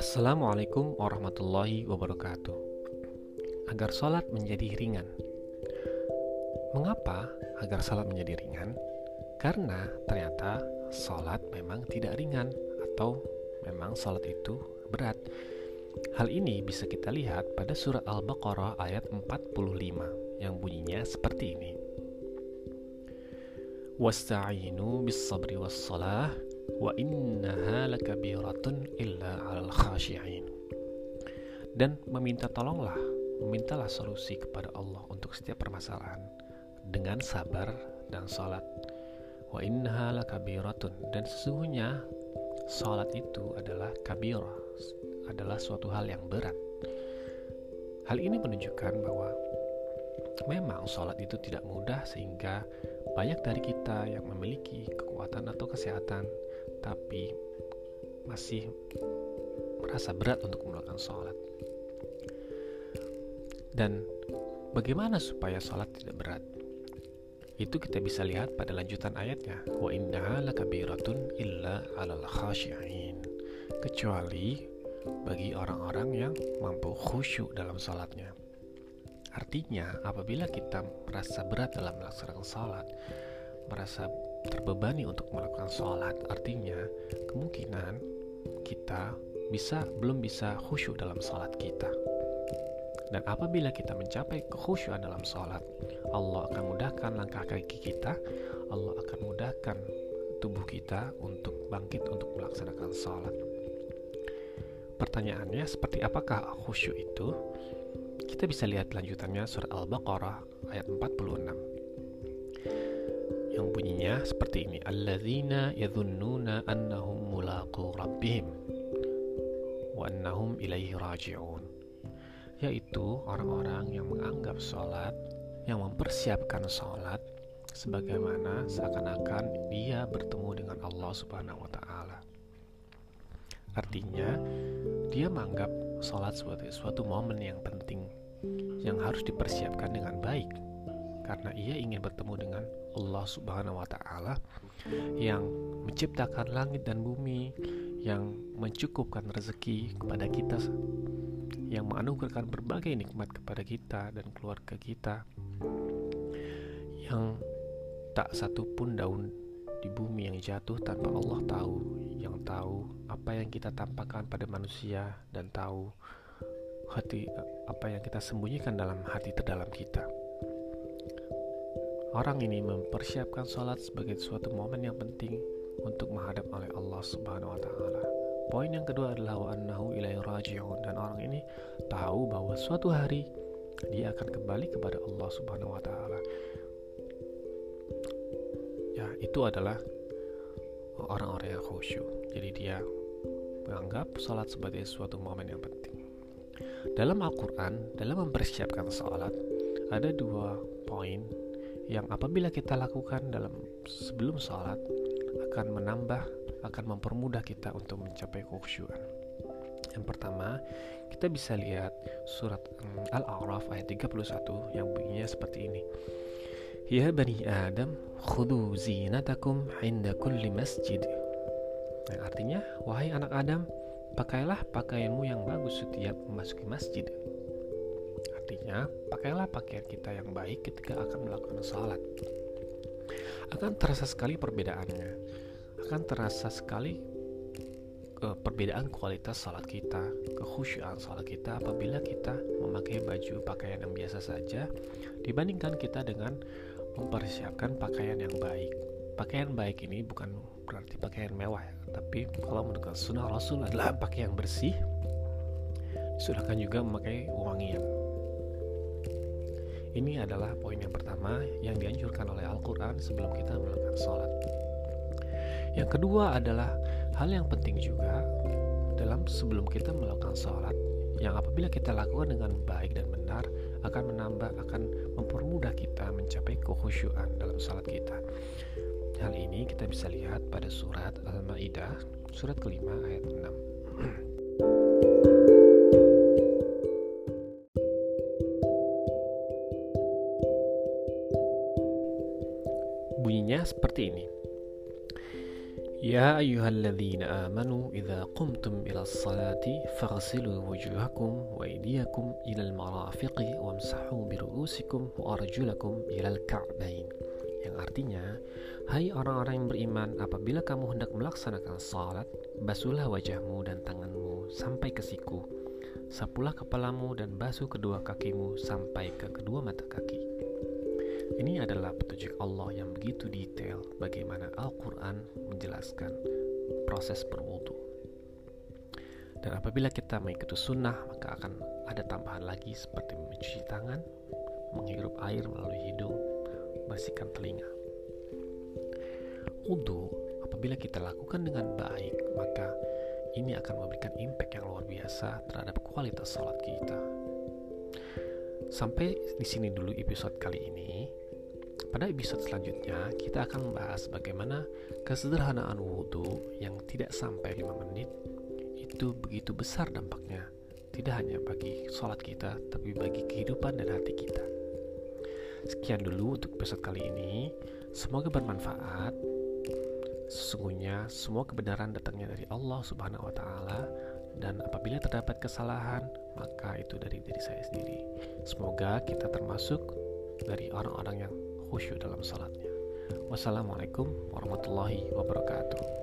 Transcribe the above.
Assalamualaikum warahmatullahi wabarakatuh. Agar sholat menjadi ringan. Mengapa agar sholat menjadi ringan? Karena ternyata sholat memang tidak ringan atau memang sholat itu berat. Hal ini bisa kita lihat pada surat Al-Baqarah ayat 45 yang bunyinya seperti ini. Wasta'inu bis sabri was salah wa innaha lakabiratun illa 'alal khashi'in. Dan meminta tolonglah, memintalah solusi kepada Allah untuk setiap permasalahan dengan sabar dan salat. Wa innaha lakabiratun dan sesungguhnya salat itu adalah kabir, adalah suatu hal yang berat. Hal ini menunjukkan bahwa memang sholat itu tidak mudah sehingga banyak dari kita yang memiliki kekuatan atau kesehatan tapi masih merasa berat untuk melakukan sholat. Dan bagaimana supaya sholat tidak berat? Itu kita bisa lihat pada lanjutan ayatnya. Wa innaha illa alal khashi'in. Kecuali bagi orang-orang yang mampu khusyuk dalam sholatnya. Artinya, apabila kita merasa berat dalam melaksanakan sholat, merasa terbebani untuk melakukan sholat. Artinya kemungkinan kita bisa belum bisa khusyuk dalam sholat kita. Dan apabila kita mencapai kekhusyuan dalam sholat Allah akan mudahkan langkah kaki kita Allah akan mudahkan tubuh kita untuk bangkit untuk melaksanakan sholat. Pertanyaannya seperti apakah khusyuk itu? Kita bisa lihat lanjutannya surat Al-Baqarah ayat 46 yang bunyinya seperti ini. Alladzina yadhunnuna annahum mulaqu rabbihim wa annahum ilaihi raji'un. Yaitu orang-orang yang menganggap sholat yang mempersiapkan sholat sebagaimana seakan-akan dia bertemu dengan Allah Subhanahu wa taala. Artinya, dia menganggap sholat sebagai suatu momen yang penting yang harus dipersiapkan dengan baik karena ia ingin bertemu dengan Allah Subhanahu wa taala yang menciptakan langit dan bumi, yang mencukupkan rezeki kepada kita, yang menganugerahkan berbagai nikmat kepada kita dan keluarga kita, yang tak satu pun daun di bumi yang jatuh tanpa Allah tahu, yang tahu apa yang kita tampakkan pada manusia dan tahu hati apa yang kita sembunyikan dalam hati terdalam kita. Orang ini mempersiapkan sholat sebagai suatu momen yang penting untuk menghadap oleh Allah Subhanahu wa taala. Poin yang kedua adalah wa ilaihi raji'un dan orang ini tahu bahwa suatu hari dia akan kembali kepada Allah Subhanahu wa taala. Ya, itu adalah orang-orang yang khusyuk. Jadi dia menganggap sholat sebagai suatu momen yang penting. Dalam Al-Quran, dalam mempersiapkan sholat, ada dua poin yang apabila kita lakukan dalam sebelum sholat akan menambah, akan mempermudah kita untuk mencapai kekhusyuan. Yang pertama, kita bisa lihat surat mm, Al-A'raf ayat 31 yang bunyinya seperti ini. Ya bani Adam, khudu zinatakum inda kulli masjid. Yang artinya, wahai anak Adam, pakailah pakaianmu yang bagus setiap memasuki masjid. Artinya, pakailah pakaian kita yang baik ketika akan melakukan salat. Akan terasa sekali perbedaannya. Akan terasa sekali uh, perbedaan kualitas salat kita, kekhusyuan salat kita apabila kita memakai baju pakaian yang biasa saja dibandingkan kita dengan mempersiapkan pakaian yang baik. Pakaian baik ini bukan berarti pakaian mewah, tapi kalau menurut sunnah Rasul adalah pakaian bersih, disunahkan juga memakai wangian. Ini adalah poin yang pertama yang dianjurkan oleh Al-Quran sebelum kita melakukan sholat. Yang kedua adalah hal yang penting juga dalam sebelum kita melakukan sholat yang apabila kita lakukan dengan baik dan benar akan menambah, akan mempermudah kita mencapai kekhusyuan dalam sholat kita. Hal ini kita bisa lihat pada surat Al-Ma'idah, surat kelima ayat 6. يا أيها الذين آمنوا إذا قمتم إلى الصلاة فاغسلوا وجوهكم وأيديكم إلى المرافق وامسحوا برؤوسكم وأرجلكم إلى الكعبين yang artinya, hai orang-orang yang beriman, apabila kamu hendak melaksanakan salat, basuhlah wajahmu dan tanganmu sampai ke siku, sapulah kepalamu dan basuh kedua kakimu sampai ke kedua mata kaki. Ini adalah petunjuk Allah yang begitu detail bagaimana Al-Quran menjelaskan proses berwudu. Dan apabila kita mengikuti sunnah, maka akan ada tambahan lagi seperti mencuci tangan, menghirup air melalui hidung, bersihkan telinga. Wudu apabila kita lakukan dengan baik, maka ini akan memberikan impact yang luar biasa terhadap kualitas sholat kita. Sampai di sini dulu episode kali ini. Pada episode selanjutnya, kita akan membahas bagaimana kesederhanaan wudhu yang tidak sampai 5 menit itu begitu besar dampaknya. Tidak hanya bagi sholat kita, tapi bagi kehidupan dan hati kita. Sekian dulu untuk episode kali ini. Semoga bermanfaat. Sesungguhnya semua kebenaran datangnya dari Allah Subhanahu wa taala dan apabila terdapat kesalahan, maka itu dari diri saya sendiri. Semoga kita termasuk dari orang-orang yang khusyuk dalam salatnya. Wassalamualaikum warahmatullahi wabarakatuh.